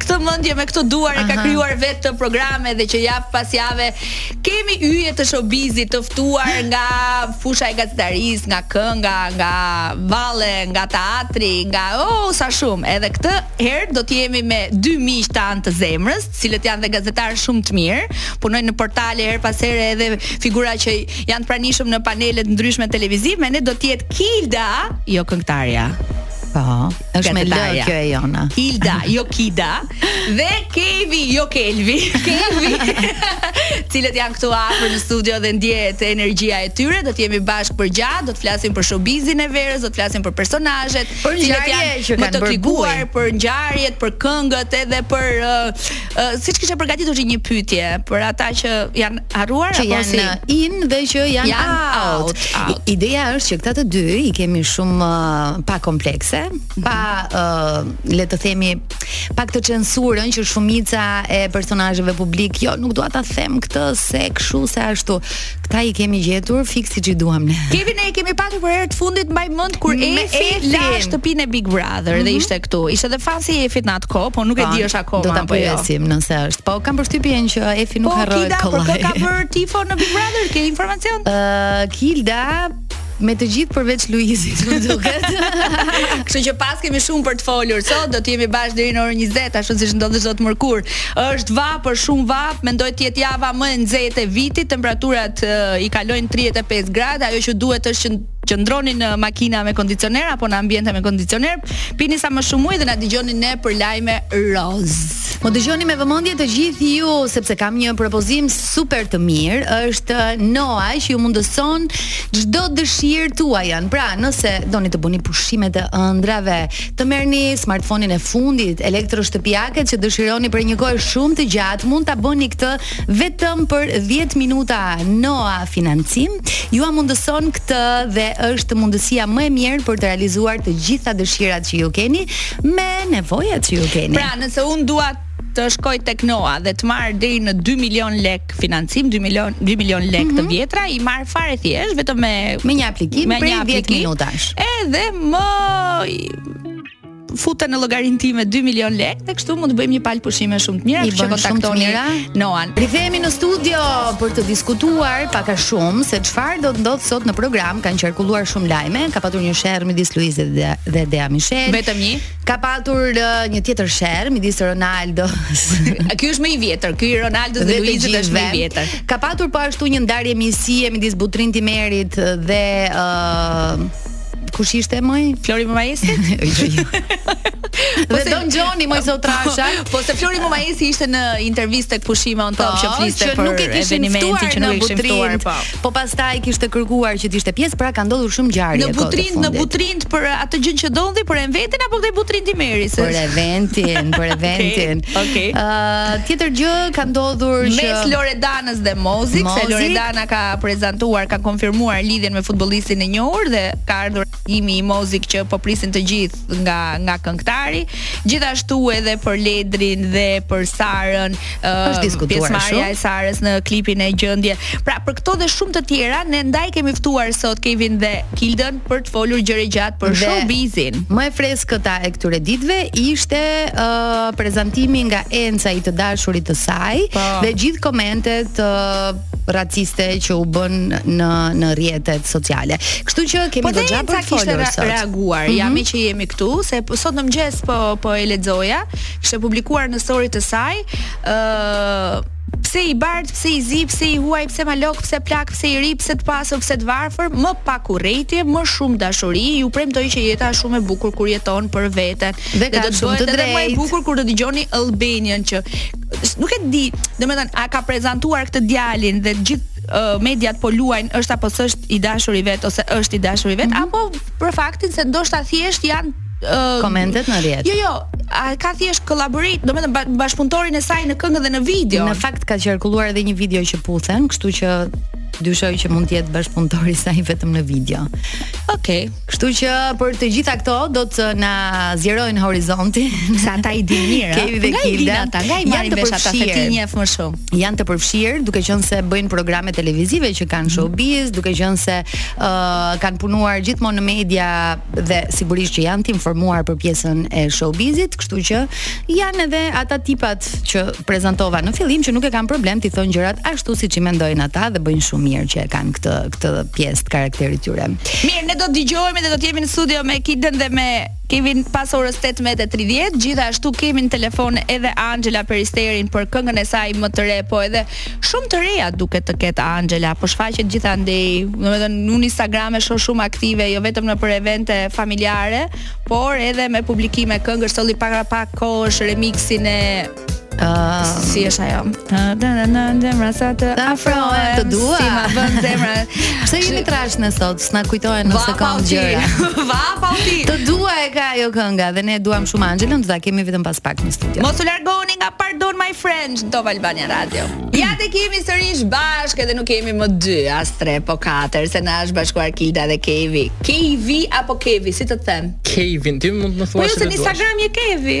këtë mendje me këto duar e ka krijuar vetë këtë program dhe që javë pas jave kemi yje të showbizit të ftuar nga fusha e gazetarisë, nga kënga, nga valle, nga teatri, nga oh sa shumë. Edhe këtë herë do të jemi me dy miq tanë të zemrës, të cilët janë dhe gazetarë shumë të mirë, punojnë në portale herë pas here edhe figura që janë të pranishëm në panele të ndryshme televizive, me ne do të jetë Kilda, jo këngëtarja. Po. Është me L kjo e jona. Ilda, jo Kida. Dhe Kevi, jo Kelvi. Kevi. Të cilët janë këtu afër në studio dhe ndjehet energjia e tyre. Do të jemi bashkë përgjatë, do të flasim për showbizin e verës, do të flasim për personazhet, për cilët janë që kanë më të klikuar për ngjarjet, për këngët edhe për uh, Uh, siç kishe përgatitur ti një pyetje për ata që janë harruar që apo janë si? in dhe që janë, janë out. out, out. Ideja është që këta të dy i kemi shumë uh, pa komplekse, mm -hmm. pa uh, le të themi pa këtë censurën që shumica e personazheve publikë, jo, nuk dua ta them këtë se kështu se ashtu. Këta i kemi gjetur fiks siç i duam ne. Kevin e kemi patur për herë të fundit mbaj mend kur Efi la shtëpinë e Big Brother mm -hmm. dhe mhm. ishte këtu. Ishte dhe fansi i Efit në atë kohë, po nuk e po, di është akoma. Do ta jo. pyesim jo. nëse është. Po kam përshtypjen që Efi nuk po, harrohet kollaj. Po Kida për kë ka bërë tifo në Big Brother? Ke informacion? Ë uh, Kilda Me të gjithë përveç Luizit, më duket. Kështu që pas kemi shumë për të folur sot, do të jemi bashkë deri në orën 20, ashtu siç ndodh çdo të mërkurë. Është vapë, është, shumë vapë, mendoj të jetë java më e nxehtë e vitit, temperaturat uh, i kalojnë 35 gradë, ajo që duhet është që qëndroni në makina me kondicioner apo në ambiente me kondicioner, pini sa më shumë ujë dhe na dëgjoni ne për lajme roz. Më dëgjoni me vëmendje të gjithë ju sepse kam një propozim super të mirë, është Noa që ju mundëson çdo dëshirë tuajën. Pra, nëse doni të bëni pushimet e ëndrrave, të merrni smartphone-in e fundit, elektroshtëpiaket që dëshironi për një kohë shumë të gjatë, mund ta bëni këtë Vetëm për 10 minuta Noa Financim jua mundëson këtë dhe është mundësia më e mirë për të realizuar të gjitha dëshirat që ju keni me nevojat që ju keni. Pra, nëse unë dua të shkoj tek Noa dhe të marr deri në 2 milion lek financim, 2 milion 2 milion lek mm -hmm. të mhm. vjetra, i marr fare thjesht vetëm me me një aplikim prej 10 minutash. Edhe më futen në llogarinë time 2 milion lekë dhe kështu mund të bëjmë një palë pushime shumë të mira, kështu që kontaktoni Noan. Rikthehemi në studio për të diskutuar pak a shumë se çfarë do të ndodhë sot në program, kanë qarkulluar shumë lajme, ka patur një sherr midis Luizit dhe dhe Dea Mishel. Vetëm një. Ka patur uh, një tjetër sherr midis Ronaldo. ky është më i vjetër, ky i Ronaldo dhe, dhe Luizit është më i vjetër. Ka patur po ashtu një ndarje miqësie midis Butrint Imerit dhe uh, Kush ishte moj? Flori Mumajesi? Dhe Don Gjoni moj zotria. Po, po se Flori Mumajesi ishte në intervistë tek Pushime On Top po, që fliste për nuk e kishin ftuar në Butrin. Po. po pastaj kishte kërkuar që të ishte pjesë, pra ka ndodhur shumë ngjarje Në Butrint, në Butrint për atë gjënë që ndodhi për eventin apo këtë Butrint Imeri se. Për eventin, për eventin. Okej. Ë tjetër gjë ka ndodhur që mes Loredanës dhe Mozzik, se Loredana ka ka prezantuar, ka konfirmuar lidhjen me futbollistin e njohur dhe ka ardhur reagimi i Mozzik që po prisin të gjithë nga nga këngëtari. Gjithashtu edhe për Ledrin dhe për Sarën, është diskutuar shumë e Sarës në klipin e Gjendje. Pra për këto dhe shumë të tjera ne ndaj kemi ftuar sot Kevin dhe Kidën për të folur gjerë e gjatë për showbizin. Më e freskëta e këtyre ditëve ishte uh, prezantimi nga Enca i të dashurit të saj pa. Po. dhe gjithë komentet uh, raciste që u bënë në në rrjetet sociale. Kështu që kemi po goxha për të folur re sot. reaguar. Mm -hmm. Ja mhm. meqë jemi këtu, se po, sot në mëngjes po po e lexoja, kishte publikuar në story të saj, ë uh, pse i bardhë, pse i zi, pse i huaj, pse malok, pse plak, pse i ri, pse të pasur, pse të varfër, më pak urrejtje, më shumë dashuri, ju premtoj që jeta është shumë e bukur kur jeton për veten. Dhe, dhe do të bëhet edhe më e bukur kur do dëgjoni Albanian që nuk e di, domethënë e ka prezantuar këtë djalin dhe gjithë uh, mediat po luajnë është apo s'është i dashuri i vet ose është i dashuri i vet mm -hmm. apo për faktin se ndoshta thjesht janë uh, komentet në rrjet. Jo, jo, e ka thjesht kollaborator, domethënë bashkëpunëtorin e saj në këngë dhe në video. Në fakt ka qarkulluar edhe një video që puthen, kështu që dyshoj që mund të jetë bashkëpunëtori saj vetëm në video. Okej. Okay. Kështu që për të gjitha këto do të na zgjerojnë horizontin. Se ata i dinë mirë. Kemi dhe nga Kida. Ata, nga i marrin vesh ata se ti njeh më shumë. Janë të përfshirë, duke qenë se bëjnë programe televizive që kanë mhm. showbiz, duke qenë se uh, kanë punuar gjithmonë në media dhe sigurisht që janë të informuar për pjesën e showbizit, kështu që janë edhe ata tipat që prezantova në fillim që nuk e kanë problem t'i thonë gjërat ashtu siç i mendojnë ata dhe bëjnë shumë mirë që e kanë këtë këtë pjesë të karakterit të tyre. Mirë, ne do të dëgjohemi dhe do të jemi në studio me Kidën dhe me Kevin pas orës 18:30. Gjithashtu kemi në telefon edhe Anxhela Peristerin për këngën e saj më të re, po edhe shumë të reja duket të ketë Anxhela, po shfaqet gjithandej. Domethënë në Instagram është shumë aktive, jo vetëm nëpër evente familjare, por edhe me publikime këngësh, solli para pak kohësh remixin e Uh, si është ajo? Da da da da zemra sa të afrohem të dua. Si ma bën zemra. Pse jemi trash ne sot? S'na kujtohen në sekondë gjërat. Va pa ti. Të dua e ka ajo kënga dhe ne duam shumë Angelën, do ta kemi vetëm pas pak në studio. Mos u largoni nga Pardon My Friend, Top Albania Radio. Ja tek jemi sërish bashkë dhe nuk jemi më dy as tre po katër se na është bashkuar Kilda dhe Kevi. Kevi apo Kevi, si të them? Kevi, ti mund të më thuash. Po jo se në Instagram je Kevi.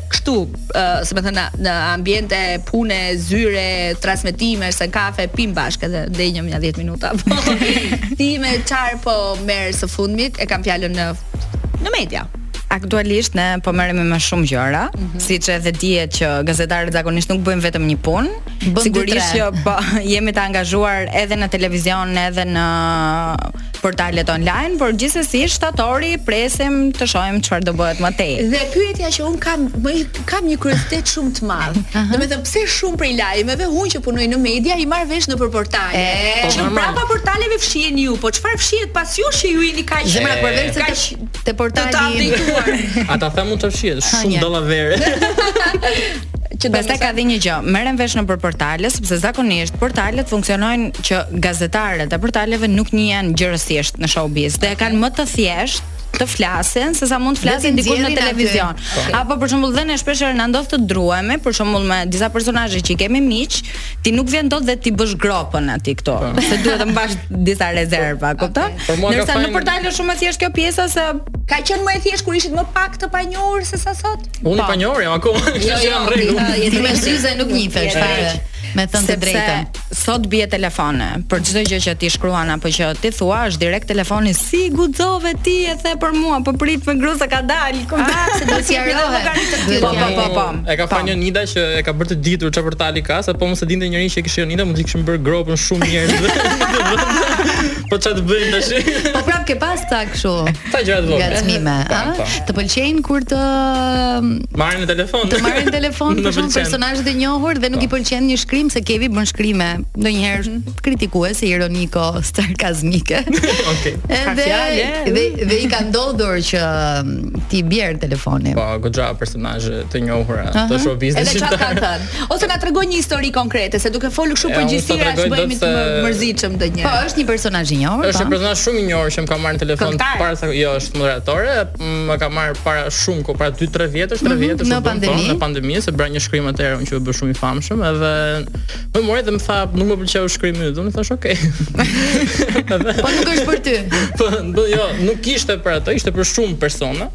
kështu, ë, uh, si me thënë, në ambiente pune, zyre, transmetime, se kafe pim bashkë edhe ndenjëm nja 10 minuta. Po, ti me çar po merresh së fundmit, e kam fjalën në në media. Aktualisht ne po merremi me shumë gjëra, mm -hmm. siç edhe dihet që gazetarët zakonisht nuk bëjnë vetëm një punë. Sigurisht që po jemi të angazhuar edhe në televizion, edhe në portalet online, por gjithsesi shtatori presim të shohim çfarë do bëhet më tej. Dhe pyetja që un kam më kam një kuriozitet shumë të madh. Domethënë pse shumë prej lajmeve un që punoj në media i marr vesh nëpër portale. Po shumë prapa portaleve fshiheni ju, po çfarë fshihet pas jush që ju jeni kaq zemra për vesh kaq te portali. Ta them mund të fshihet shumë dallavere. Që do të thoja dhe një gjë, merren vesh nëpër portale sepse zakonisht portalet funksionojnë që gazetarët e portaleve nuk njihen gjerësisht në showbiz dhe e kanë më të thjeshtë të flasin se sa mund të flasin diku në televizion. Okay. Apo për shembull dhe ne shpesh herë na ndodh të druhemi, për shembull me disa personazhe që i kemi miq, ti nuk vjen dot dhe t'i bësh gropën aty këtu. Po. Se duhet të mbash disa rezerva, kupton? Okay. Ndërsa në portal është shumë e thjeshtë kjo pjesa se ka qenë më e thjeshtë kur ishit më pak të panjohur se sa sot. Unë e panjohur jam akoma, kështu që jam në rregull. Jo, je ti me syze nuk njihesh fare. Me thënë të drejtën. Sot bie telefone për çdo gjë që ti shkruan apo që ti thua, është direkt telefoni si guxove ti e the për mua, po prit mor grua se ka dal. Ku ka ah, se do të jetohet. Po po po po. E ka fajin Nida që e ka bërë të ditur çfarë portali ka, se po mos e dinte njeri që e kishte Nida, mund të kishim bërë gropën shumë njerëzve. Po ça t'bëjmë tash? Po prap ke pas ca kështu. Ca gjëra të vogla. Ngacmime, ha? Po, po. Të pëlqejnë kur të marrin në telefon. Të marrin në telefon për shembull personazhe të njohur dhe nuk po. i pëlqen një shkrim se Kevi bën shkrime ndonjëherë mm -hmm. kritikuese, ironiko, sarkazmike. Okej. Dhe dhe dhe i ka ndodhur që mm, t'i bjerë telefoni. Po, goxha personazhe të njohura, të showbizit. Edhe çfarë kanë thënë? Ose na tregoj një histori konkrete, se duke folur kështu përgjithësira bëhemi të mërzitshëm ndonjëherë. Po, është një personazh i njohur. Është një po. personazh shumë i njohur që më ka marrë në telefon para sa jo, është moderatore, më ka marrë para shumë kohe, para 2-3 vjetësh, 3 mhm, vjetësh në po, pandemi, në pandemi, se bëra një shkrim atëherë unë që u bë shumë i famshëm, edhe më mori dhe më tha, nuk më pëlqeu shkrimi yt, unë thash, "Ok." Po nuk është për ty. Po, jo, nuk ishte për atë, ishte për shumë persona.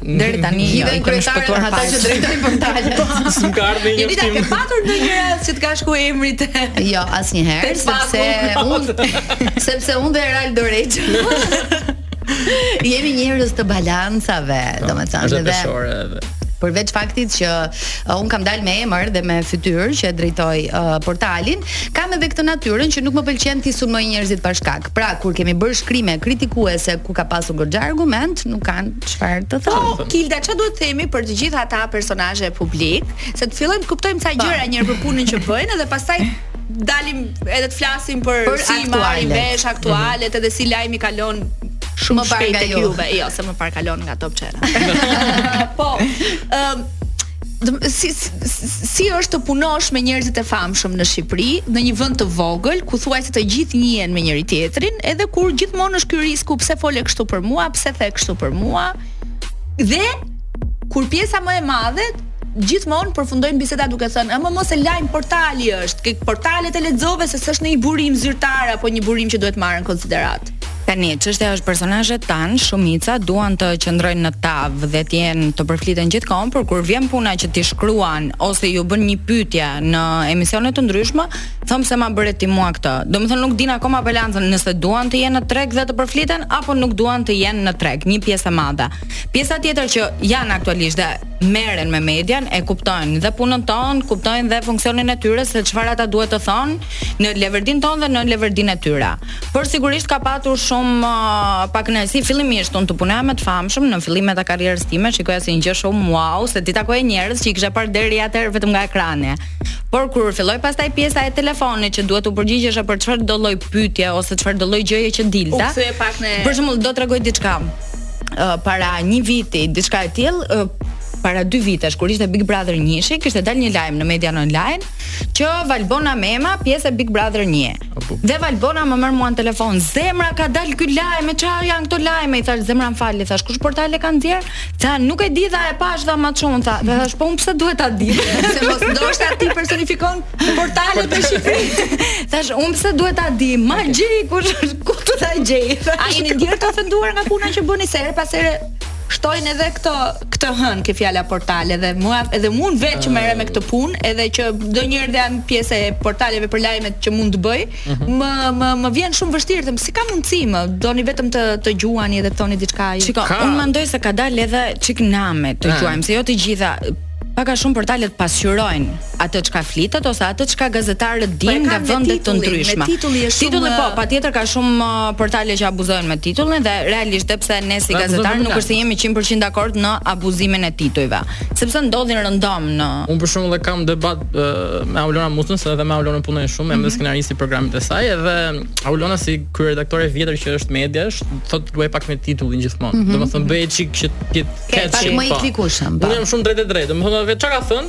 Deri tani jo, i kemi shpëtuar ata që drejtoni portalet. S'më ka ardhur një ditë. Ke patur ndonjë rast që të ka shkuar emri te? Jo, asnjëherë, sepse unë sepse unë dhe Eraldo Rexho. Jemi njerëz të balancave, po, domethënë dhe përveç faktit që uh, unë kam dalë me emër dhe me fytyrë që e drejtoj uh, portalin, kam edhe këtë natyrën që nuk më pëlqen t'i sulmoj njerëzit pa shkak. Pra kur kemi bërë shkrime kritikuese ku ka pasur goxha argument, nuk kanë çfarë të thonë. Kilda, çfarë duhet të themi për të gjithë ata personazhe publik, se të fillojmë të kuptojmë ca gjëra një herë për punën që bëjnë dhe pastaj dalim edhe të flasim për, për si marrin vesh aktualitet edhe si lajmi kalon shumë më parë nga juve. Jo, se më parë kalon nga Top Channel. po, ëm um, si si është të punosh me njerëzit e famshëm në Shqipëri, në një vend të vogël ku thuajse të gjithë njihen me njëri tjetrin, edhe kur gjithmonë është ky risku pse fole kështu për mua, pse the kështu për mua. Dhe kur pjesa më e madhe gjithmonë përfundojnë biseda duke thënë, "E mo mos e lajm portali është, ke portalet e lexove se s'është një burim zyrtar apo një burim që duhet marrë në konsiderat." Tani, çështja është personazhet tanë, shumica duan të qëndrojnë në tavë dhe të jenë të përfliten gjithë kohën, por kur vjen puna që ti shkruan ose ju bën një pyetje në emisione të ndryshme, thonë pse ma bëre ti mua këtë. Domethënë nuk dinë akoma balancën nëse duan të jenë në treg dhe të përfliten apo nuk duan të jenë në treg, një pjesë e madhe. Pjesa tjetër që janë aktualisht dhe merren me median, e kuptojnë dhe punën tonë, kuptojnë dhe funksionin e tyre se çfarë ata duhet të thonë në leverdinë tonë dhe në leverdinë e tyre. Por sigurisht ka patur shumë uh, pakënaqësi fillimisht unë të punoja me të famshëm në fillimet e karrierës time, shikoja si një gjë shumë wow, se do takoja njerëz që i kisha parë deri atëherë vetëm nga ekrani. Por kur filloi pastaj pjesa e telefonit që duhet të përgjigjesh për çfarëdo lloj pyetje ose çfarëdo lloj gjëje që dilte. Për shembull, do tregoj diçka uh, para një viti, diçka e tillë, uh, para dy vitesh kur ishte Big Brother 1, kishte dalë një lajm në median online që Valbona Mema, pjesë e Big Brother 1. Dhe Valbona më merr mua në telefon. Zemra ka dalë ky lajm, ça janë këto lajme? I thashë zemra më fal, i thashë kush portal e ka nxjerrë? Tha nuk e di tha e pashë tha ma çuan tha. Dhe thashë po unë pse duhet ta di? Se mos ndoshta ti personifikon portalet e Shqipërisë. Thashë unë pse duhet ta di? Ma gjej kush ku të ta gjej? A jeni ndjerë të ofenduar nga puna që bëni se her pas here shtojnë edhe këto këtë ë-në ke fjala portale dhe mua edhe unë vetë që merrem me këtë punë, edhe që ndonjëherë dhe jam pjesë e portaleve për lajmet që mund të bëj, mhm. më më më vjen shumë vështirë them si ka mundësi më doni vetëm të të gjuani edhe të thoni diçka. Shiko, unë mendoj se ka dalë edhe çik nami të ah. gjuajmë, se jo të gjitha pak a shumë portalet pasqyrojnë atë çka flitet ose atë çka gazetarët po dinë nga vende të ndryshme. Me titullin është shumë Titulli po, patjetër ka shumë uh, portale që abuzojnë me titullin dhe realisht edhe pse ne si gazetarë nuk është se jemi 100% dakord në abuzimin e titujve, sepse ndodhin rëndom në Unë për shembull e kam debat uh, me Aulona Mustën, se edhe me Aulona punoj shumë, jam mm -hmm. skenarist i programit të saj dhe Aulona si kryeredaktore e vjetër që është media, thotë luaj pak me titullin gjithmonë. Mm -hmm. Domethënë bëje çik që të jetë më i po. klikushëm. Unë po. jam shumë drejtë drejtë. Domethënë vetëm çka ka thënë,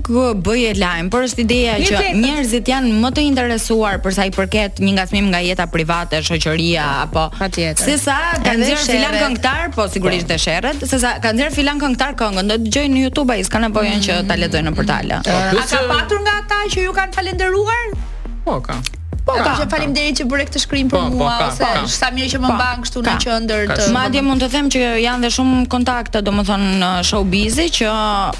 bëje lajm, por është ideja që njerëzit janë më të interesuar për sa i përket një ngacmim nga jeta private, shoqëria po, apo patjetër. Sesa ka nxjerr filan këngëtar, po sigurisht po. dhe sherret, sesa ka nxjerr filan këngëtar këngën, do ta dëgjojnë në YouTube ai s'ka nevojën mm. që ta lexojnë në portal. Po, A ka patur nga ata që ju kanë falënderuar? Po ka. Po, ka, që faleminderit që bëre këtë shkrim për po, po, mua po, ose po, sa mirë që më po, mban kështu në qendër të. Madje mund të them që janë dhe shumë kontakte, domethënë në showbiz që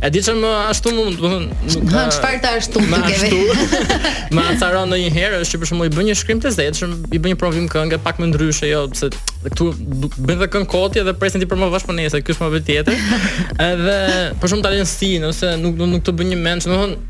E di çfarë më ashtu më, domethënë, nuk ka çfarë të ashtu më ashtu. Më acaron ndonjëherë, është që për shembull i bën një shkrim të zgjedhshëm, i bën një promovim kënge pak më ndryshe, jo se këta bëjnë dhe këngë koti dhe presin t'i promovosh, po nejse, kjo është muhabet tjetër. Edhe për shembull ta lënë seen ose nuk nuk të bën një mend, domethënë,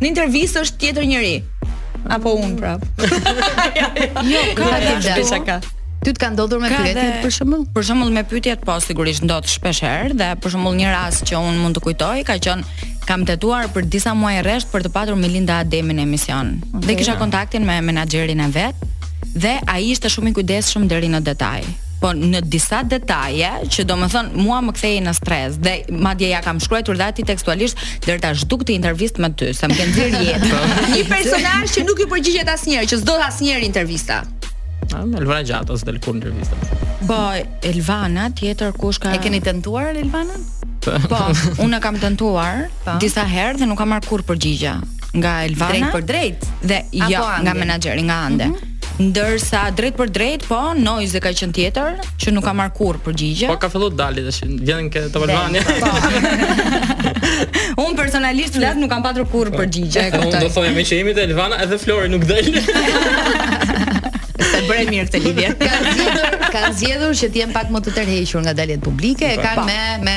Në intervistë është tjetër njeri. Apo unë prap. jo, ka dhe është ka. Ty të ka ndodhur me pyetjet për shembull? Për shembull me pyetjet po sigurisht ndodh shpesh herë dhe për shembull një rast që un mund të kujtoj ka qenë kam tentuar për disa muaj rresht për të patur Melinda Ademin në emision. Okay. Dhe kisha kontaktin me menaxherin e vet dhe ai ishte shumë i kujdesshëm deri në detaj. po në disa detaje që domethënë mua m'u kthye në stres dhe madje ia kam shkruajtur dhe atij tekstualisht nuk ta dua intervistën me ty se më ke nxirë jetën. Një personazh që nuk ju përgjigjet asnjëherë, që s'do asnjëherë intervista. Elvana Gjata s'del kurrë intervista. Po Elvana tjetër kush ka E keni tentuar Elvanën? Po, unë kam tentuar po. disa herë dhe nuk kam marrë kurrë përgjigje nga Elvana. Drejtpërdrejt dhe jo, nga menaxheri, nga Andi. Mm -hmm. Ndërsa drejtpërdrejt, po, Noizy ka qenë tjetër, që nuk kam marrë kurrë përgjigje. Po ka filluar del tashi, qe te Vëllai. Po. Un personalisht flas nuk kam patur kurrë po. përgjigje, e kuptoj. Do thoja meqë jemi te Elvana edhe Flori nuk del. Sa bëre mirë këtë lidhje. Kanë zgjedhur, kanë zgjedhur që të jenë pak më të tërhequr nga daljet publike, e po. kanë po. me me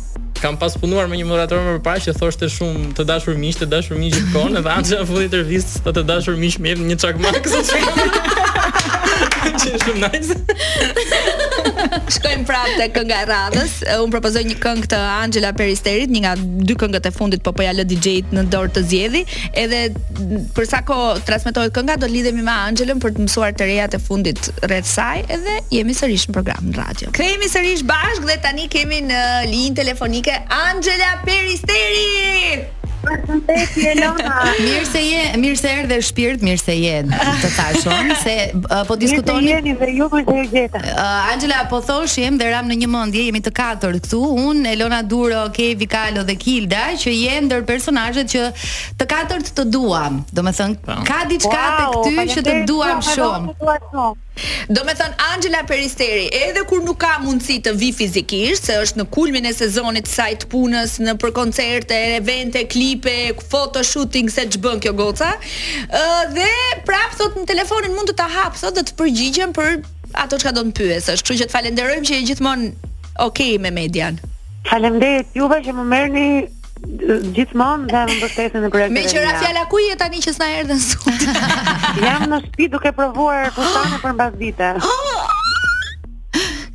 kam pas punuar me një moderator më parë që thoshte shumë të dashur miq, të dashur miq gjithë kohën, edhe Anxhi në fund intervistës ça të dashur miq më jepni një çakmak kështu që. Është shumë nice. Shkojmë prapë te kënga e radhës. Un propozoj një këngë të Anxhela Peristerit, një nga dy këngët e fundit po po ia lë DJ-t në dorë të zgjedhi. Edhe për sa kohë transmetohet kënga do lidhemi me Anxhelën për të mësuar të rejat e fundit rreth saj, edhe jemi sërish në program në Kthehemi sërish bashkë dhe tani kemi në linjë telefonike Angela Peristerin. Përshëndetje Elona. Mirë se je, mirë se erdhe shpirt, mirë se je. Të thashë që se uh, po diskutoni. Mirë se jeni dhe ju mirë se ju gjeta. Uh, Angela po thoshim dhe ramë në një mendje, jemi të katërt këtu. Unë Elona Duro, Kejvi Kalo dhe Kilda që je ndër personazhet që të katërt të duam. Domethënë po. ka diçka wow, tek ty që të duam shumë. Domethënë Angela Peristeri edhe kur nuk ka mundësi të vijë fizikisht, se është në kulmin e sezonit të saj të punës, nëpër koncerte, evente, klipe, foto shooting se ç'bën kjo goca, ë dhe prapë thotë në telefon mund të ta hap thotë dhe të përgjigjem për ato çka do të më pyesësh. Kështu që të falënderojmë që je gjithmonë ok me median. Faleminderit juve që më merrni Gjithmonë dhe më mbështesin në projekte. Meqë ra fjala ku je tani që s'na erdhe sot? Jam në shtëpi duke provuar fustane për mbasdite.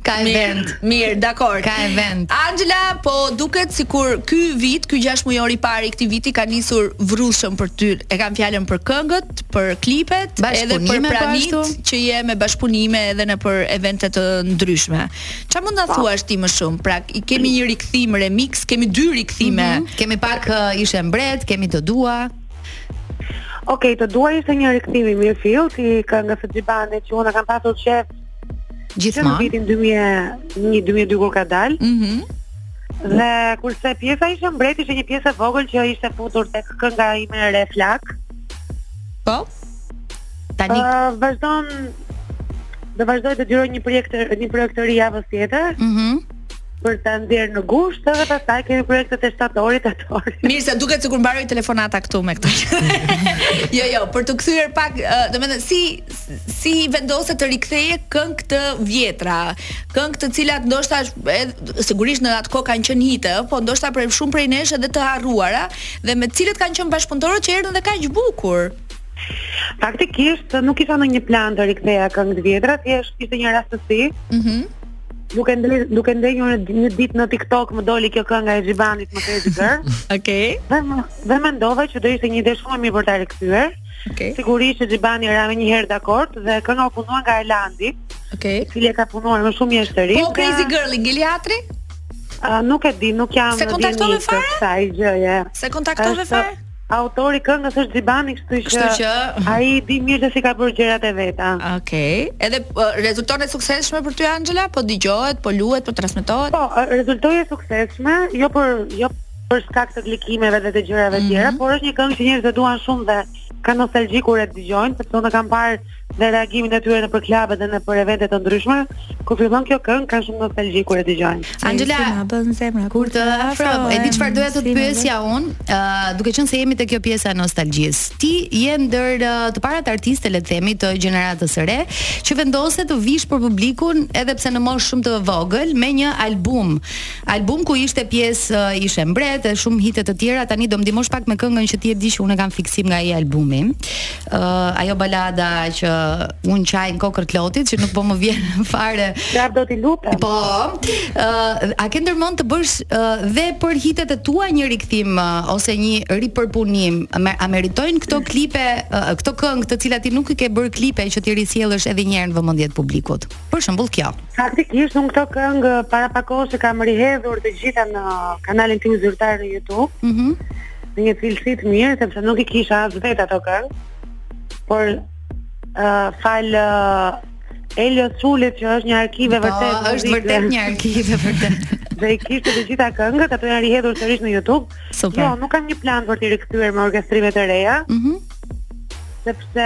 Ka event. Mirë, dakord. Ka event. Angela, po duket sikur ky vit, ky 6 mujor i parë i këtij viti ka nisur vrullshëm për ty. E kam fjalën për këngët, për klipet, edhe për po pranitë që je me bashkëpunime edhe nëpër evente të ndryshme. Çfarë mund ta po. thuash ti më shumë? Pra, i kemi një rikthim remix, kemi dy rikthime. Mm -hmm. Kemi pak uh, ishe mbret, kemi të dua. Okej, okay, të dua ishte një rikthim i mirëfilltë i këngës së Xhibanit që unë kam pasur qejf gjithmonë në vitin 2001 2002 kur ka dalë. Mhm. Mm dhe kurse pjesa ishe mbret ishte një pjesë e vogël që ishte futur tek kënga ime e re Flakë. Po. Tani uh, vazhdon do vazhdoj të xhiroj një projekt një projekt të ri javës tjetër. Mhm. Mm për ta nxjerrë në gusht dhe pastaj kemi projektet e shtatorit tetorit. Mirë, sa duket sikur mbaroi telefonata këtu me këtë. jo, jo, për të kthyer pak, domethënë si e vendose të riktheje këngë të vjetra, këngë të cilat ndoshta sigurisht në atë kohë kanë qenë hite, po ndoshta për shumë prej nesh edhe të harruara, Dhe cilët kanë qenë bashkëpunëtorët që erdhën dhe kaq bukur. Faktikisht nuk isha në ndonjë plan të riktheja këngë të vjetra, thjesht ishte një rastësi. Mhm. Mm duke ndër duke ndenjur një ditë në TikTok më doli kjo kënga e Xhibanit me Crazy Girl. Okej. Dhe dhe mendova që do ishte një ide shumë e mirë për ta rikthyer. Okej. Sigurisht që Xhibani ra menjëherë dakord dhe kënga u punua nga Erlandi. Okej. Okay. I cili e ka punuar me shumë mjeshtëri. Po Crazy Girl i geriatrisë? Uh, nuk e di, nuk jam në dijeni të kësaj gjëje. S'e kontaktove fare? Autori i këngës është Xhibani, kështu që, kështu që... ai e di mirë se si i ka bërë gjërat e veta. Okej. Okay. Edhe uh, rezulton e suksesshme për ty Angela, po dëgjohet, po luhet, po transmetohet? Po, uh, rezultoi e suksesshme, jo për jo për shkak të klikimeve dhe të gjërave mm -hmm. tjera, por është një këngë që njerëzit e duan shumë dhe kanë nostalgji kur e dëgjojnë, sepse unë kam parë dhe reagimin e tyre nëpër klube dhe nëpër evente të ndryshme, kur fillon kjo këngë kanë shumë nostalgji kur e dëgjojnë. Anxhela, ma bën zemra kur të afrohem. E di çfarë doja të të pyesja un, uh, duke qenë se jemi te kjo pjesa e nostalgjisë. Ti je ndër uh, të parat artiste le të themi të gjeneratës së re që vendose të vish për publikun edhe pse në moshë shumë të vogël me një album. Album ku ishte pjesë uh, Ishe mbret dhe shumë hite të tjera. Tani do më ndihmosh pak me këngën që ti e di që unë kam fiksim nga ai albumi. uh, ajo balada që un qaj me kokërr lotit që nuk po më vjen fare. Ja do t'i lutem. Po. Uh, a ke ndërmend të bësh uh, dhe për hitet e tua një rikthim uh, ose një ripërpunim? A meritojnë këto klipe, uh, këto këngë të cilat ti nuk i ke bër klipe që t'i risjellësh edhe një herë në vëmendje të publikut? Për shembull kjo. Faktikisht un këto këngë para pak kohësh i kam rihedhur të gjitha në kanalin tim zyrtar në YouTube. Mhm. Mm në një cilësi të mirë sepse nuk i kisha as vetë ato këngë. Por uh, falë uh, Elio Sulit që është një arkivë po, vërtetë. Po, është vërtet një arkivë e vërtetë. dhe i kishte të gjitha këngët, ato janë rihedhur sërish në YouTube. Super. Jo, nuk kam një plan për t'i rikthyer me orkestrime të reja. Mhm. Mm sepse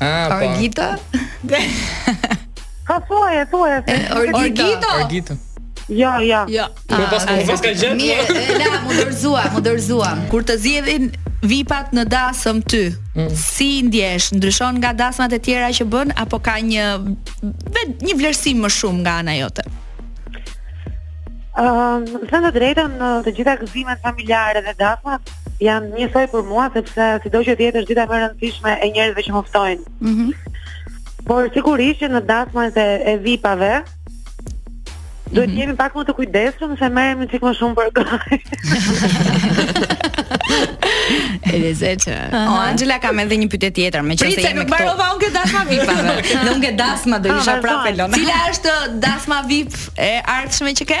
Ah, Orgita? Thuaj, thuaj. Orgita. Orgita. Jo, jo. Jo. Po pas po pas ka gjetur. Mirë, la, më dorëzua, më dorëzua. Kur të zgjedhin vipat në dasëm ty. Mm. Si ndihesh? Ndryshon nga dasmat e tjera që bën apo ka një vet një vlerësim më shumë nga ana jote? Ëm, uh, të them të drejtën, të gjitha gëzimet familjare dhe dasmat janë njësoj për mua sepse sido që të jetë është dita më e rëndësishme e njerëzve që më ftojnë. Mhm. Mm Por sigurisht që në dasmat e, e VIP-ave duhet mm -hmm. jemi pak më të kujdesshëm se merremi çik më shumë për gojë. Edhe se ç' O Anxhela kam edhe një pytje tjetër meqenëse jemi këtu Prit, nuk mbarova unë te dasma vip Po unë te dasma do isha prapë Ilona Cila është dasma vip e ardhshme që ke?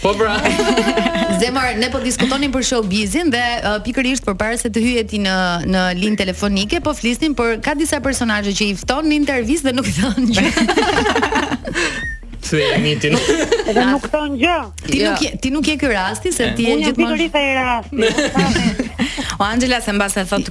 Po pra. Zemër, ne po diskutonim për showbizin dhe uh, pikërisht përpara se të hyje ti në në linjë telefonike, po flisnim për ka disa personazhe që i fton në intervistë dhe nuk të thonë gjë. Thyeje mitin. Edhe nuk thonë gjë. Ti jo. nuk je, ti nuk je ky rasti se ti je gjithmonë. Unë jam pikërisht ai rasti. O Anxhela se mbase thot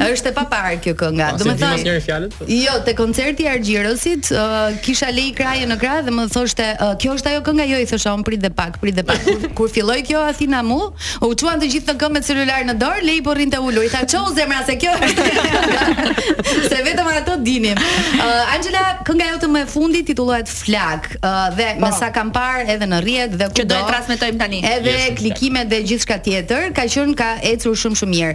Është e paparë kjo kënga. Do të thonë njëri fjalën. Po. Jo, te koncerti i Argjirosit, uh, kisha Lei Krajën në krah dhe më thoshte, uh, "Kjo është ajo kënga jo i thosha un prit dhe pak, prit dhe pak." Kur, kur filloi kjo Athina mu, u çuan të gjithë në këmbë me celular në dorë, Lei po rrinte ulur. I thashë, "Çou zemra se kjo është." se vetëm atë dinim. Uh, Anxhela, kënga jote më e fundit titullohet Flak uh, dhe pa. me po. sa kam parë edhe në rrjet dhe kudo. Që do e transmetojmë tani. Edhe klikimet dhe gjithçka tjetër, ka qenë ka ecur shumë shumë mirë.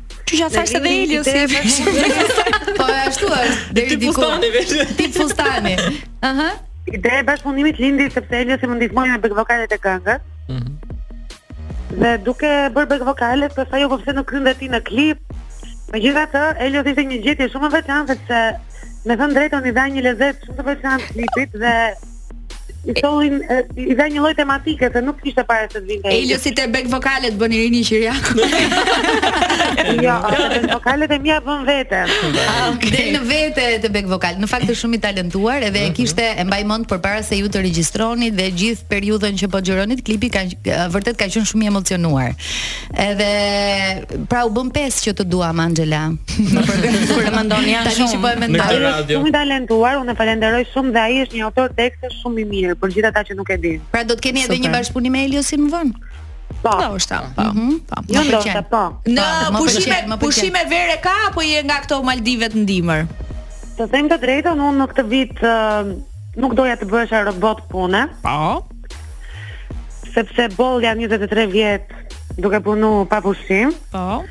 Që ia thashë edhe Elios e bashkë. Po ashtu është deri diku. Tip fustani. Tip fustani. Aha. Ideja e bashkëpunimit lindi sepse Eliosi më ndihmoi me back vokalet e këngës. Mhm. Dhe duke bërë back vokalet, po pse nuk vjen dhe ti në klip. Megjithatë, Elio ishte një gjetje shumë e veçantë sepse me thënë të drejtën i dha një lezet shumë të veçantë klipit dhe i sollin i dha një lloj tematike se nuk kishte para se të vinte. Eliosi te back vokalet bën Irini Qirjaku. jo, te vokalet e mia bën vetë. Ah, okay. Dhe unë vetë te back vokal. Në fakt është shumë i talentuar edhe e mhm. kishte e mbaj mend përpara se ju të regjistronit dhe gjithë periudhën që po xhironit klipin ka vërtet ka qenë shumë i emocionuar. Edhe pra u bënë pesë që të dua Anxhela. Më përgëzuar mendon janë shumë. Tani që po e mendoj. Shumë i talentuar, unë e falenderoj shumë dhe ai është një autor tekste shumë i mirë për gjithë ata që nuk e dinë. Pra do të keni edhe një bashkëpunim me Eliosin më vonë. Po. Po, është. Po. Mhm. Mhm. Po. Jo ndoshta, po. Në pushime, pushime vere ka apo je nga këto Maldivet në dimër? Të them të drejtën, unë në këtë vit nuk doja të bëhesha robot pune. Po. Sepse boll janë 23 vjet duke punu pa pushim. Po.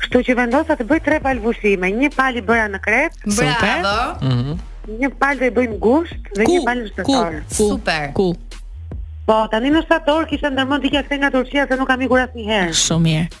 Kështu që vendosa të bëj tre palë pushime, një palë i bëra në Kretë. Bravo. Mhm. Një palë do i bëj në gusht dhe një palë në shtator. Super. Ku? Po, tani në shtator kisha ndërmend të ikja këtej nga Turqia se nuk kam ikur asnjëherë. Shumë mirë.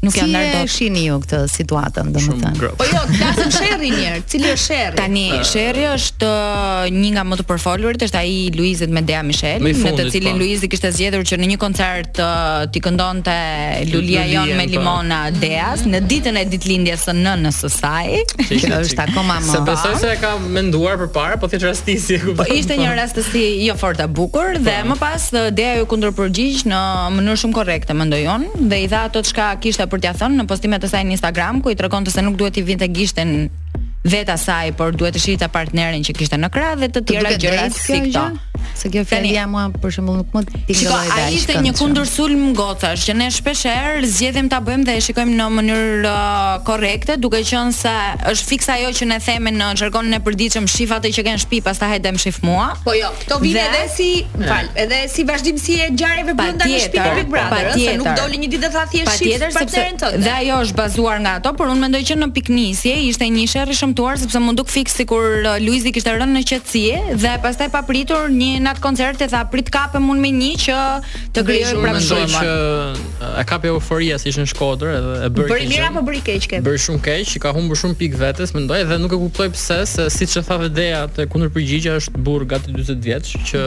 Nuk se janë ndarë dot. Si e shihni ju këtë situatën, domethënë? Po jo, flasim sherrin një herë. Cili është sherri? Tani uh, sherri është uh, një nga më të përfolurit, është ai i Luizit me Dea Mishel, me, fundit, me të cilin po. Luizi kishte zgjedhur që në një koncert uh, t'i këndonte Lulja jonë me po. Limona pa. Deas në ditën e ditëlindjes së nënës së saj. Kjo është akoma më. S'e besoj se e ka menduar përpara, po thjesht rastisi e kupton. Po ishte një rastësi jo fort e bukur dhe po. më pas Dea iu kundërpërgjigj në mënyrë shumë korrekte mendoj unë dhe i tha ato çka kishte për t'ia thënë në postimet e saj në Instagram ku i tregonte se nuk duhet t'i vinte gishtin vetë asaj, por duhet të shihte partnerin që kishte në krah dhe të tjera gjëra si këto. Se kjo fjalia mua për shembull nuk më tingëlloi. Shiko, ai ishte një kundërsulm gocash që ne shpesh herë zgjedhim ta bëjmë dhe e shikojmë në mënyrë uh, korrekte, duke qenë se është fiks ajo që ne themi në jargonin e përditshëm shif atë që ke në shtëpi, pastaj hajde më shif mua. Po jo, Kjo vjen edhe si, fal, edhe si vazhdimësi e ngjarjeve brenda në shtëpi të Big Brother, se nuk doli një ditë t'i tha thjesht shif pak partnerin tënd. Dhe ajo është bazuar nga ato, por unë mendoj që në pikënisje ishte një sherr i shëmtuar sepse m'u duk fiks sikur uh, Luizi kishte rënë në qetësi dhe pastaj papritur një natë koncert e tha prit të kapem unë me një që të krijoj prapë zhurmë. e kapi euforia se ishin Shkodër edhe e bëri. Bëri mirë apo bëri keq ke? Bëri shumë keq, i ka humbur shumë pikë vetes, mendoj dhe nuk e kuptoj pse se siç e tha Vedea te kundërpërgjigja është burrë gati 40 vjeç që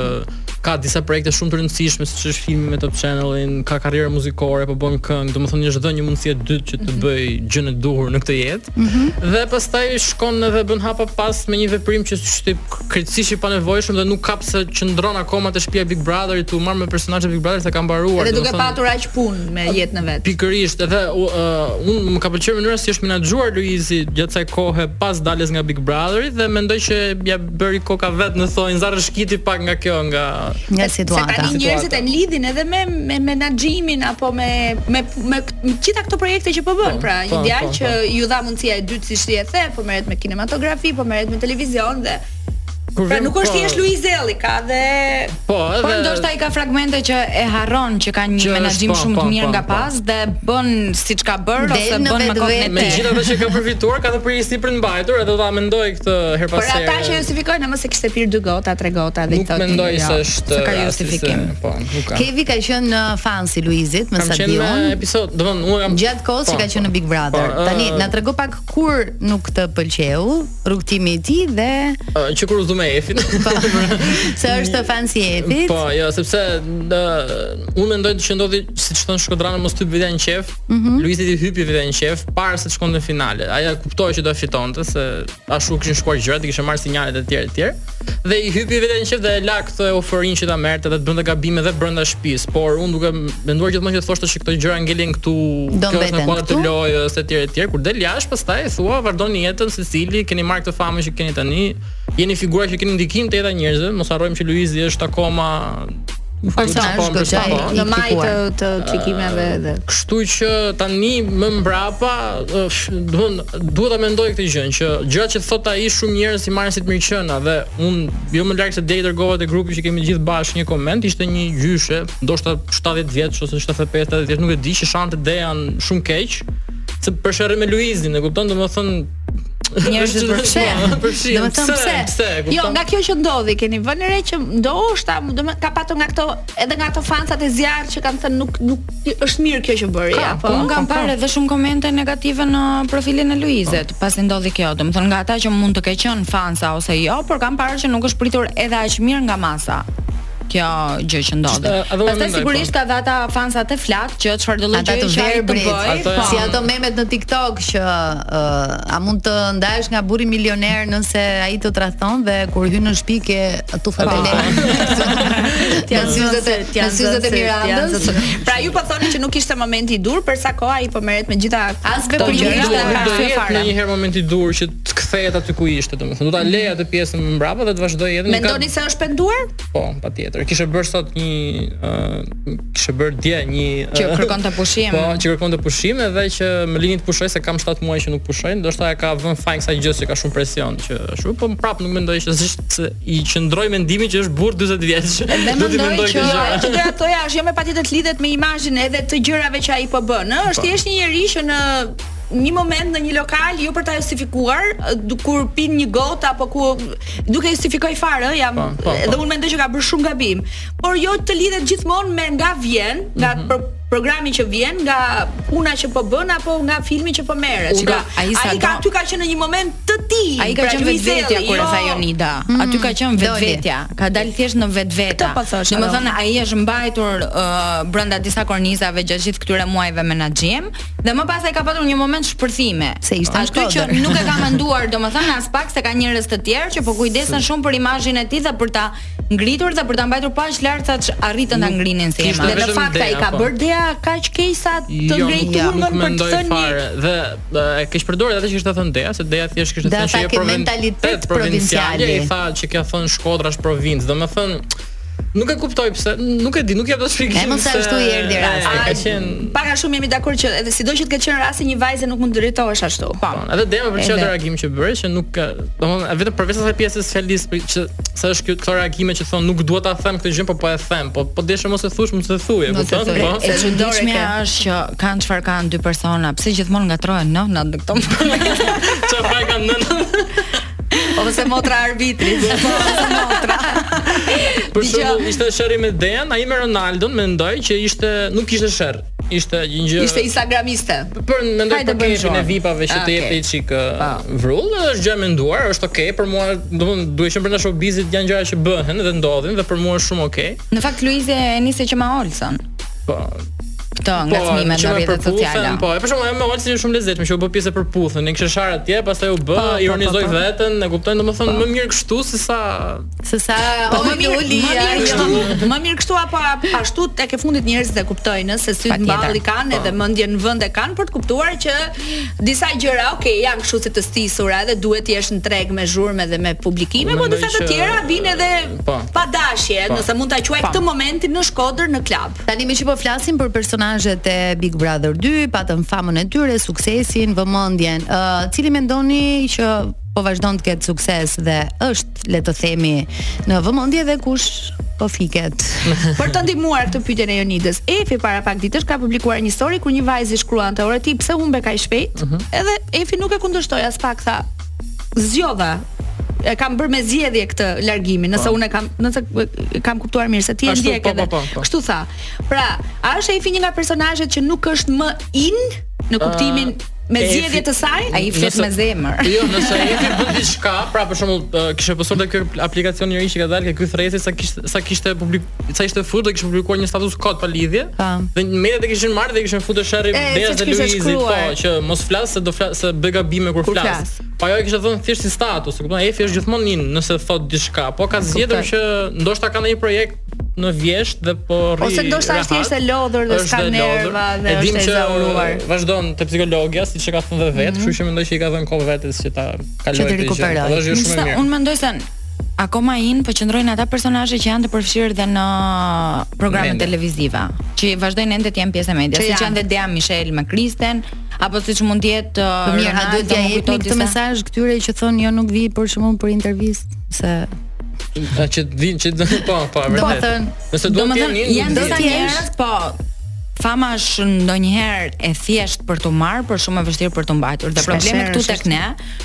ka disa projekte shumë të rëndësishme siç është filmi me Top Channelin, ka karrierë muzikore, po bën këngë, domethënë është dhënë një mundësi e dytë që të mhm. bëjë gjënë e duhur në këtë jetë. Mm -hmm. Dhe pastaj shkon edhe bën hapa pas me një veprim që është krejtësisht i panevojshëm dhe nuk ka pse qëndron akoma te shtëpia Big Brotherit tu marrë me personazhe Big Brother se ka mbaruar. Edhe duke patur aq punë me jetën e vet. Pikërisht, edhe uh, unë më ka pëlqyer mënyra si është menaxhuar Luizi gjatë kësaj kohe pas daljes nga Big Brother dhe mendoj që ia bëri koka vetë në thonjëza, rrëshqiti pak nga kjo nga nga situata. Se tani njerëzit e lidhin edhe me me menaxhimin apo me me me gjitha këto projekte që po bën, po, pra po, një djalë po, që iu dha mundësia e dytë siç ti e the, po merret me kinematografi, po merret me televizion dhe Kur pra nuk është po, thjesht Luiz Ejlli, ka dhe Po, edhe Po ndoshta ai ka fragmente që e harron që ka një menaxhim po, shumë po, të mirë po, nga po. pas dhe bën siç ka bërë ose bën me kokën e vet Me gjithë ato që ka përfituar, ka të drejtë sipërmarrje, edhe do ta mendoj këtë herë pas herë. Por ata që justifikojnë ama se kishte pirë dy gota, tre gota dhe këto. Nuk mendoj se është justifikim. Po. Nuk ka. Kevi ka qenë një fans i Luizit, me sa di unë. Episod, do unë jam gjatë kohës që po, ka qenë në po, Big Brother. Po, Tani na trego pak kur nuk të pëlqeu rrugtimi i tij dhe që kur u zu me Efin. Se është fans i Efit. Po, jo, sepse unë mendoj që ndodhi siç thonë shkodranët mos t'i hypë vetja n'qef. Mhm. Luizit i hypi vetja n'qef para se të shkonte në finale. Ai e kuptoi që do fitonte se Ashtu kishin shkuar gjërat, i kishte marrë sinjalet e tjera e tjera. Dhe i hypi vetja në qejf dhe e la këtë euforinë që ta merrte dhe të bënte gabime edhe brenda shtëpisë, por unë duke menduar gjithmonë që thoshte se këto gjëra ngelin këtu, kjo është në kuadër të lojës e tjera e tjera, kur del jashtë pastaj thua vazhdoni jetën secili, keni marrë këtë famë që keni tani, jeni figura që keni ndikim te jeta njerëzve, mos harrojmë që Luizi është akoma personazh po. në majë të të klikimeve edhe. Kështu që tani më mbrapa domethënë duhet ta mendojë këtë gjë që gjërat që thotë ai shumë njerëz i marrin si të mirëqena dhe unë jo më larg se dje e dërgova te grupi që kemi gjithë bashkë një koment ishte një gjyshe ndoshta 70 vjeç ose 75 80 vjeç nuk e di që shante Dejan shumë keq se për sherrin me Luizin e kupton domethënë Njerëzit për pse? Domethënë pse? pse? Jo, nga kjo që ndodhi, keni vënë re që ndoshta domethënë ka patur nga këto edhe nga ato fansat e zjarrtë që kanë thënë nuk nuk është mirë kjo që bëri, ka, apo? Unë kam parë edhe shumë komente negative në profilin e Luizit, po. pasi ndodhi kjo. Domethënë nga ata që mund të kenë qenë fansa ose jo, por kam parë që nuk është pritur edhe aq mirë nga masa. kjo gjë që ndodhi. Pastaj sigurisht po. ka dhe ata fansat e flaktë që çfarëdo lloj gjëje që ai të bëjë. Po. Si ato memet në TikTok që uh, a mund të ndahesh nga burri milioner nëse ai të tradhton dhe kur hyn në shtëpi ke tufat e lekëve. Si janë syzet e si janë syzet e Mirandës. Pra ju po thoni që nuk ishte momenti i duhur, për sa kohë ai po merret me gjitha ato veprimet e tij. Do të jetë ndonjëherë momenti i duhur që të kthehet aty ku ishte, domethënë do ta lërë atë pjesën më mbrapa dhe të vazhdojë jetën. Mendoni se është penduar? Po, patjetër. Kishte bërë sot një ë uh, kishte bërë dje një uh, që kërkon të pushim. Po, që kërkon të pushim edhe që më lini të pushoj se kam 7 muaj që nuk pushoj, ndoshta e ka vënë fajin kësaj gjëje që ka shumë presion që ashtu, po prapë nuk mendoj që është i qëndroj mendimit që është burr 40 vjeç. Dhe unë mendoj që ajo që doja thoja është jo më patjetër të lidhet me imazhin edhe të gjërave që ai po bën, ëh, është po. thjesht një njeri që në një moment në një lokal jo për ta justifikuar kur pi një gotë apo ku nuk e justifikoj fare ë jam pa, po, pa, po, edhe po. unë mendoj që ka bërë shumë gabim por jo të lidhet gjithmonë me nga vjen nga mm -hmm. programi që vjen nga puna që po bën apo nga filmi që po merret pra ai ai ka aty ka qenë në një moment të tij ai ka pra, qenë vetvetja siç e jo. tha Jonida mm -hmm. aty ka qenë vetvetja ka dalë thjesht në vetvete domethënë ai është mbajtur uh, brenda disa kornizave gjatë gjithë këtyre muajve menaxhim Dhe më pas ai ka patur një moment shpërthimi. Se ishte në Shkodër. Aty që nuk e ka menduar, domethënë aspak se ka njerëz të tjerë që po kujdesen shumë për imazhin e tij dhe për ta ngritur dhe për ta mbajtur po aq lart sa arritën ta ngrinin si Dhe në fakt ai ka po. bërë Dean kaq keq sa të jo, ngrejë turmën për të thënë fare. Dhe e keqpërdori atë që kishte thënë Dea, se Dea thjesht kishte thënë se e provon mentalitet provincial. Ai tha që kjo thotë Shkodra është provincë, domethënë Nuk e kuptoj pse, nuk e di, nuk jap dot shpjegim. Në mos se ashtu i erdhi rasti. Ka qenë pak a shumë jemi dakord që edhe sido që të ketë qenë rasti një vajze nuk mund t'i drejtohesh ashtu. Po. po edhe Dea për çfarë reagim që bëri që nuk ka, domethënë vetëm përveç asaj pjesës së fjalisë për që sa është kjo këto reagime që thon nuk dua ta them këtë gjë, po po e them, po po deshe mos e thush, mos e thuaj, kupton, po. E çuditshmja është që kanë çfarë kanë dy persona, pse gjithmonë ngatërrohen nëna në këto. Çfarë kanë nëna? Ose motra e arbitrit, po, ose motra. Për shembull, ishte sherri me Dean, ai me Ronaldon mendoj që ishte nuk ishte sherr. Ishte një gjë. Ishte Instagramiste. Për mendoj për kepin e VIP-ave që ah, të jepte një çik ah. uh, vrull, është gjë e menduar, është okay, për mua, domthonë, duke qenë brenda showbizit janë gjëra që bëhen dhe ndodhin dhe për mua është shumë okay. Në fakt Luizi e nisi që me Olsën. Po. Kupton nga po, çmimet në rrjetet sociale. Po, e për shembull, me Olsin shumë lezetshme që u bë pjesë Përputhen, i kishte sharë atje, pastaj u bë, po, po, ironizoi po, po, po. veten, e kupton domethënë më mirë kështu se sa se sa po, më mirë uli, më mirë kështu, më mirë kështu apo ashtu tek e fundit njerëzit e kuptojnë se sytë në ballë i kanë edhe mendjen në vend e kanë për të kuptuar që Disa gjëra, ok, janë kështu si të stisura dhe duhet të jesh në treg me zhurmë dhe me publikime, por disa të tjera vijnë edhe po. pa dashje, po. nëse mund ta quaj po. këtë momentin në Shkodër në klub. Tani meqë po flasim për personazhet e Big Brother 2, patën famën e tyre, suksesin, vëmendjen. Ë, uh, cili mendoni që po vazhdon të ketë sukses dhe është le të themi në vëmendje dhe kush po fiket. Për të ndihmuar këtë pyetjen e Jonidës, Efi para pak ditësh ka publikuar një story ku një vajzë i shkruante, "Ore ti, pse humbe kaq shpejt?" Mm -hmm. Edhe Efi nuk e kundërshtoi aspak, tha, "Zgjodha e kam bërë me zgjedhje këtë largimin, nëse po. unë kam, nëse kam kuptuar mirë se ti e ndjek po, edhe. Po, Kështu tha. Pra, a është Efi një nga personazhet që nuk është më in në kuptimin uh, me zgjedhje të saj? Ai flet me zemër. Jo, nëse Efi bën diçka, pra për shembull, kishte postuar te ky aplikacion i ri që ka dalë ke ky Threads-i sa kishte sa kishte publik, sa ishte futur dhe kishte publikuar një status kot pa lidhje. Pa. Dhe mediat e kishin marrë dhe kishin futur sherrin Besës dhe Luizit, po, që mos flas se do flas se bëj gabime kur, kur flas. Pa ajo e kishte thënë thjesht si status, e kupton? Efi është gjithmonë in nëse thotë diçka, po ka zgjedhur që ndoshta ka ndonjë projekt në vjeshtë dhe po rri ose ndoshta është thjesht e lodhur dhe s'ka nerva dhe është e zauruar. Vazhdon te psikologja siç e ka thënë dhe vetë, mhm. kështu që mendoj që i ka dhënë kohë vetes që ta kalojë. Që të rikuperojë. Është shumë mirë. Unë mendoj se akoma in po qëndrojnë ata personazhe që janë të përfshirë dhe në programe televizive, që vazhdojnë ende të jenë pjesë e medias, siç janë dhe Dea Mishel me Kristin, apo siç mund të jetë uh, Mirë, a duhet t'ia jepni këtë mesazh këtyre që thonë jo nuk vij për shembull për intervistë se A që të vijnë që të vijnë, po, po, e vërtetë. Patën, Nëse do të jenë një, janë do të jenë, po, fama është ndonjëherë e thjeshtë për t'u marrë, por shumë e vështirë për t'u mbajtur. Dhe problemi këtu tek ne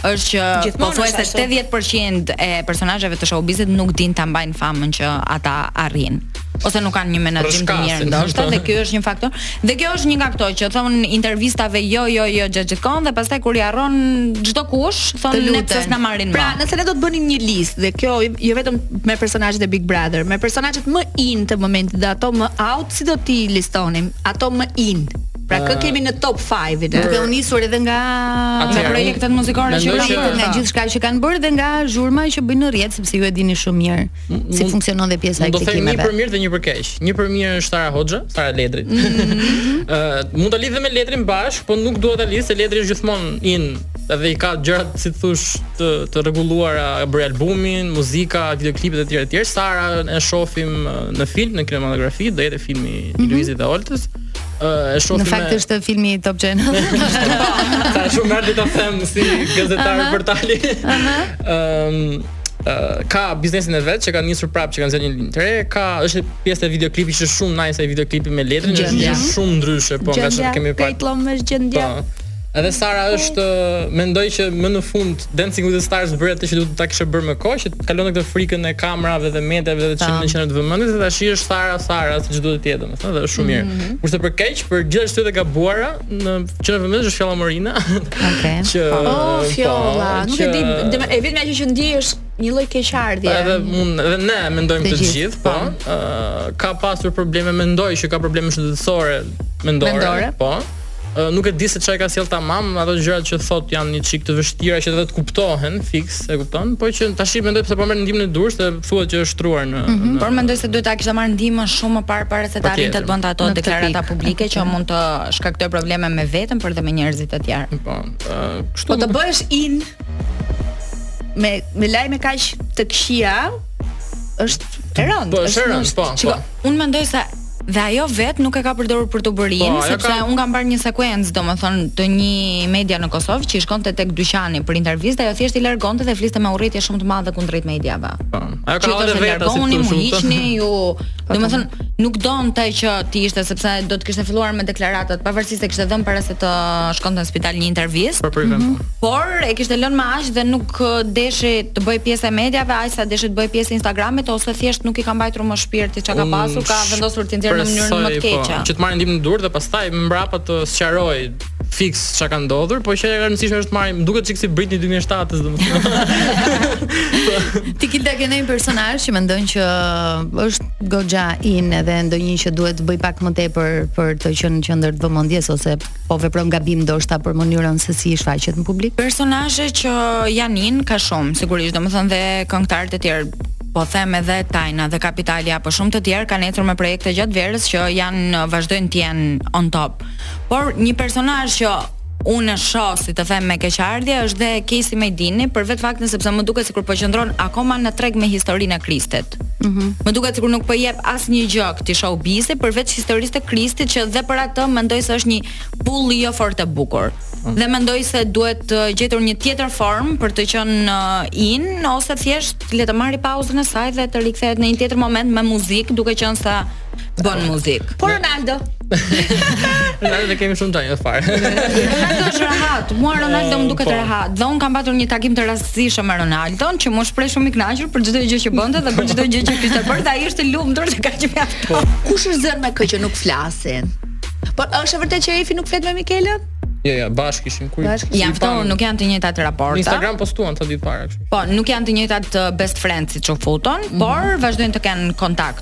është që pothuajse 80% e personazheve të showbizit nuk dinë ta mbajnë famën që ata arrijnë. ose nuk kanë një menaxhim të mirë ndoshta dhe ky është një faktor. Dhe kjo është një nga këto që thonë intervistave jo jo jo gjatë gjithë kohës dhe pastaj kur i harron çdokush thonë ne pse s'na marrin pra, më. Pra, nëse ne do të bënim një listë dhe kjo jo vetëm me personazhet e Big Brother, me personazhet më in të momentit dhe ato më out, si do t'i listonim? Ato më in. Pra kë kemi në top 5-in. Eh? Duke u nisur edhe nga nga projektet muzikore që kanë bërë, nga gjithçka që kanë bërë dhe nga zhurma që bëjnë në rrjet, sepse ju e dini shumë mirë. si funksionon dhe pjesa e klikimeve. Do të them një për mirë dhe një për keq. Një për mirë është Sara Hoxha, Sara e Ledrit. Ëh, mhm. mund ta lidh me Ledrin bashkë, po nuk dua ta lidh se Ledri është gjithmonë in dhe i ka gjërat si të thuash të të rregulluara bëri albumin, muzika, videoklipet e tjera të tjera. Sarën e shohim në film, në kinematografi, do jetë filmi i mhm. Luizit dhe Oltës. Uh, e shohim në fakt është me... filmi Top Channel. S'kam si mos ta them si gazetar uh -huh. portali. Ëm uh -huh. um, ka biznesin e vet që kanë nisur prapë që kanë zënë një linjë të re, ajo është pjesë e videoklipit që është shumë nice ai videoklipi me letrën, është shumë ndryshe po nga çfarë kemi parë. Gjendja, me gjendja. Po. Edhe Sara është mendoj që më në fund Dancing with the Stars bëri atë që duhet ta kishte bërë me kohë, që kalon këtë frikën e kamerave dhe mediave dhe të qenët në qendër të vëmendjes dhe tash është Sara Sara siç duhet të jetë domethënë dhe është shumë mirë. Mhm. Kurse për keq, për gjithë arsyet e gabuara, në qendër të vëmendjes është Fjolla Morina. Okej. Që po, oh, Fjolla, po, nuk e di, dhe, e vetmja gjë që ndjej është një lloj keqardhje. Po, edhe mund, edhe ne mendojmë të, të gjithë, po. po. Ë ka pasur probleme, mendoj që ka probleme shëndetësore mendore, mendore. po. Uh, nuk e di se ça i ka sjellë tamam ato gjërat që thotë janë një çik të vështira që edhe të kuptohen fiks E kupton? Po që tashi mendoj se po merr ndihmën e duhur, se thuhet që është shtruar në. Mm -hmm. në... Por mendoj se duhet ta kishte marrë ndihmën shumë më parë para se të arrinte të bënte ato deklarata publike që mund të shkaktojë probleme me veten por dhe me njerëzit e tjerë. Po, uh, kështu. Po të bëhesh in me me lajme kaq të këqija është e rëndë. Po, është e rëndë, po. po. Unë mendoj se dhe ajo vetë nuk e ka përdorur për t'u bërë in, po, sepse ka... unë kam parë një sekuencë, domethënë, të një media në Kosovë që i shkonte tek dyqani për intervistë, ajo thjesht i largonte dhe fliste me urrejtje shumë të madhe kundrejt mediave. Po. Ajo ka edhe vetë si të them. Hiqni ju, domethënë, nuk donte që të ishte sepse do të kishte filluar me deklaratat, pavarësisht se kishte dhënë para se të shkonte në spital një intervistë. Por, mm -hmm. por e kishte lënë me aq dhe nuk ë deshi të bëhej pjesë e mediave, aq sa deshi të bëhej pjesë e Instagramit ose thjesht nuk i ka mbajtur më shpirti çka ka pasur, ka vendosur ta nxjerrë në mënyrën më të po, keqe. Po, që të marrë ndihmën e duhur dhe pastaj më mbrapa të sqarojë fiks çka ka ndodhur, po që e rëndësishme është ta marrë, duket çik si Britney 2007, domethënë. Ti kinda ke ndonjë personazh që mendon që është goxha in edhe ndonjë që duhet të bëjë pak më tepër për të qenë në qendër të vëmendjes ose po vepron gabim ndoshta për mënyrën se si shfaqet në publik. Personazhe që janë in ka shumë, sigurisht, domethënë dhe këngëtarët e tjerë po them edhe Tajna dhe Kapitali apo shumë të tjerë kanë ecur me projekte gjatë verës që janë vazhdojnë të jenë on top. Por një personazh që unë shoh si të them me keqardhje është dhe Kejsi Medini për vetë faktin sepse më duket sikur po qëndron akoma në treg me historinë e Kristit. Kristit. Mm -hmm. Më duket sikur nuk po jep asnjë gjë këtij showbizi përveç historisë të Kristit që dhe për atë mendoj se është një pullë jo fort e bukur. Mm -hmm. Dhe mendoj se duhet gjetur një tjetër formë për të qenë uh, in ose thjesht le të marrë pauzën e saj dhe të rikthehet në një tjetër moment me muzikë, duke qenë se Bën muzikë. Po Ronaldo. Ronaldo ne kemi shumë tonjë fare. Ronaldo është rahat. Mua Ronaldo më duket po. rahat. Dhe un kam patur një takim të rastësishëm me Ronaldo, që m'u shpreh shumë i kënaqur për çdo gjë që bënte dhe për çdo gjë që kishte bërë, dhe ai ishte i lumtur dhe kaq mjafton. Po. Kush është zënë me kë që nuk flasin? Po është vërtet që Efi nuk flet me Mikelën? Jo, ja, jo, bashkë ishin ku. Ja, po nuk janë të njëjtat raporta. Instagram postuan ca ditë para kështu. Po, nuk janë të njëjtat uh, best friends siç u futën, mm -hmm. por vazhdojnë të kenë kontakt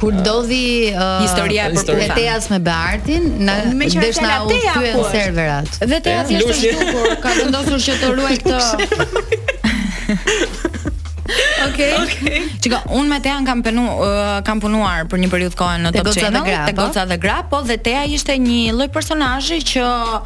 Kur ndodhi uh, historia e Përputhenit, e Teas me Beartin, na desh na u thyen serverat. Dhe Tea është e zhdukur, ka vendosur që të ruaj këtë. Okej. Okay. Çka un me Tean kam punu uh, kam punuar për një periudhë kohë në Top Channel, te po? Goca dhe Gra, po dhe Tea ishte një lloj personazhi që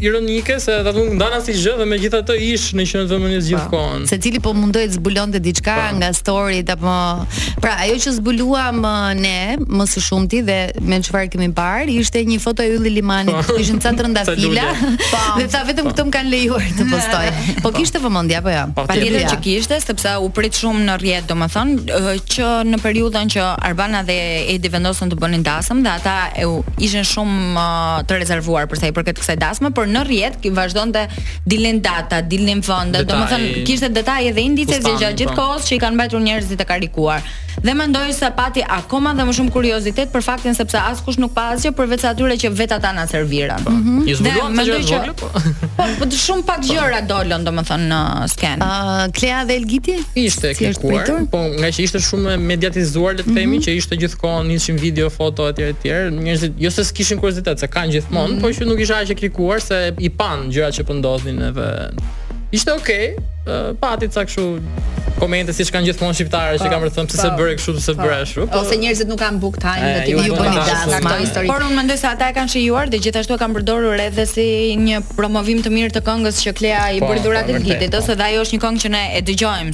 ironike se ata nuk ndanë asnjë gjë dhe megjithatë ish në qendër të vëmendjes gjithë po. kohën. Secili u mundua të zbulonte diçka po. Po. nga storyt apo pra ajo që zbuluam uh, ne më së shumti dhe me çfarë kemi parë ishte një foto e Ylli Limanit, po. ishin ca trëndafila dhe tha vetëm këtë më kanë lejuar të postoj. Po kishte vëmendje apo jo? Patjetër që kishte sepse u prit shumë në rrjet, domethënë uh, që në periudhën që Arbana dhe Edi vendosën të bënin dasëm dhe ata ishin shumë uh, të rezervuar për sa i përket kësaj dasme, por në rrjet vazhdonte dilnin data, dilnin vende, domethënë kishte detaje dhe indice që gjatë gjithë po. kohës që i kanë mbajtur njerëzit të karikuar. Dhe mendoj se pati akoma dhe më shumë kuriozitet për faktin sepse askush nuk pa asgjë përveç atyre që vetë ata na serviran. Po. Mhm. Ju zbuluat gjëra të vogla. Po. po, po të shumë pak po. gjëra dolën domethënë në skenë. Ë, Klea dhe Elgiti? Ishte e kërkuar, po nga që ishte shumë e mediatizuar, le të themi mhm. që ishte gjithë kohën ishin video, foto etj etj. njerëzit jo se s'kishin kuriozitet, se kanë gjithmonë, mm -hmm. por që nuk ishte aq e klikuar se i panë gjërat që po ndodhnin dhe ishte okay, uh, pati ca kështu komente siç kanë gjithmonë shqiptarë që po, kanë thënë pse bëre kështu, pse po. bëre ashtu. Po. Ose njerëzit nuk kanë bukë të hanë dhe ju bëni dasmë këto histori. Por unë mendoj se ata e kanë shijuar dhe gjithashtu e kanë përdorur edhe si një promovim të mirë të këngës që Klea i bëri dhuratë Elgitit, ose dhe ajo është një këngë që ne e dëgjojmë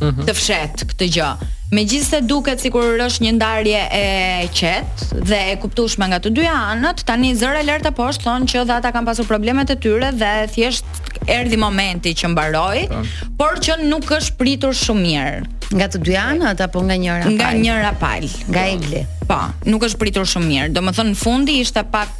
Mhm. të fsheht këtë gjë. Megjithëse duket sikur është një ndarje e qetë dhe e kuptueshme nga të dyja anët, tani zëra lart e poshtë thonë që dhe ata kanë pasur problemet e tyre dhe thjesht erdhi momenti që mbaroi, po. por që nuk është pritur shumë mirë. Nga të dyja anët apo nga njëra palë? Nga njëra palë. Nga Egli. Po, nuk është pritur shumë mirë. Domethënë në fund ishte pak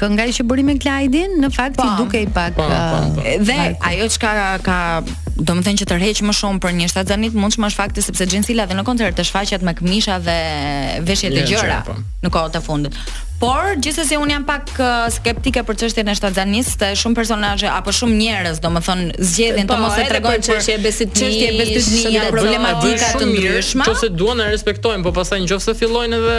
kënga që bëri me Klajdin, në fakt i dukej pak. Po, po, po. Uh, dhe ajo çka ka domethënë që tërheq më shumë për një shtatzëni të mundshme është fakti sepse Xhensila dhe në koncerte shfaqet me këmisha dhe veshje të gjera po. në kohët e fundit. Por, gjithsesi unë jam pak uh, skeptike për çështjen e shtatzënisë se shumë personazhe apo shumë njerëz domethënë zgjedhin të po, mos e tregojnë për çështje besëtytnie, çështje besëtytnie, problematika të ndryshme. Nëse duan e respektojnë, po pastaj nëse fillojnë edhe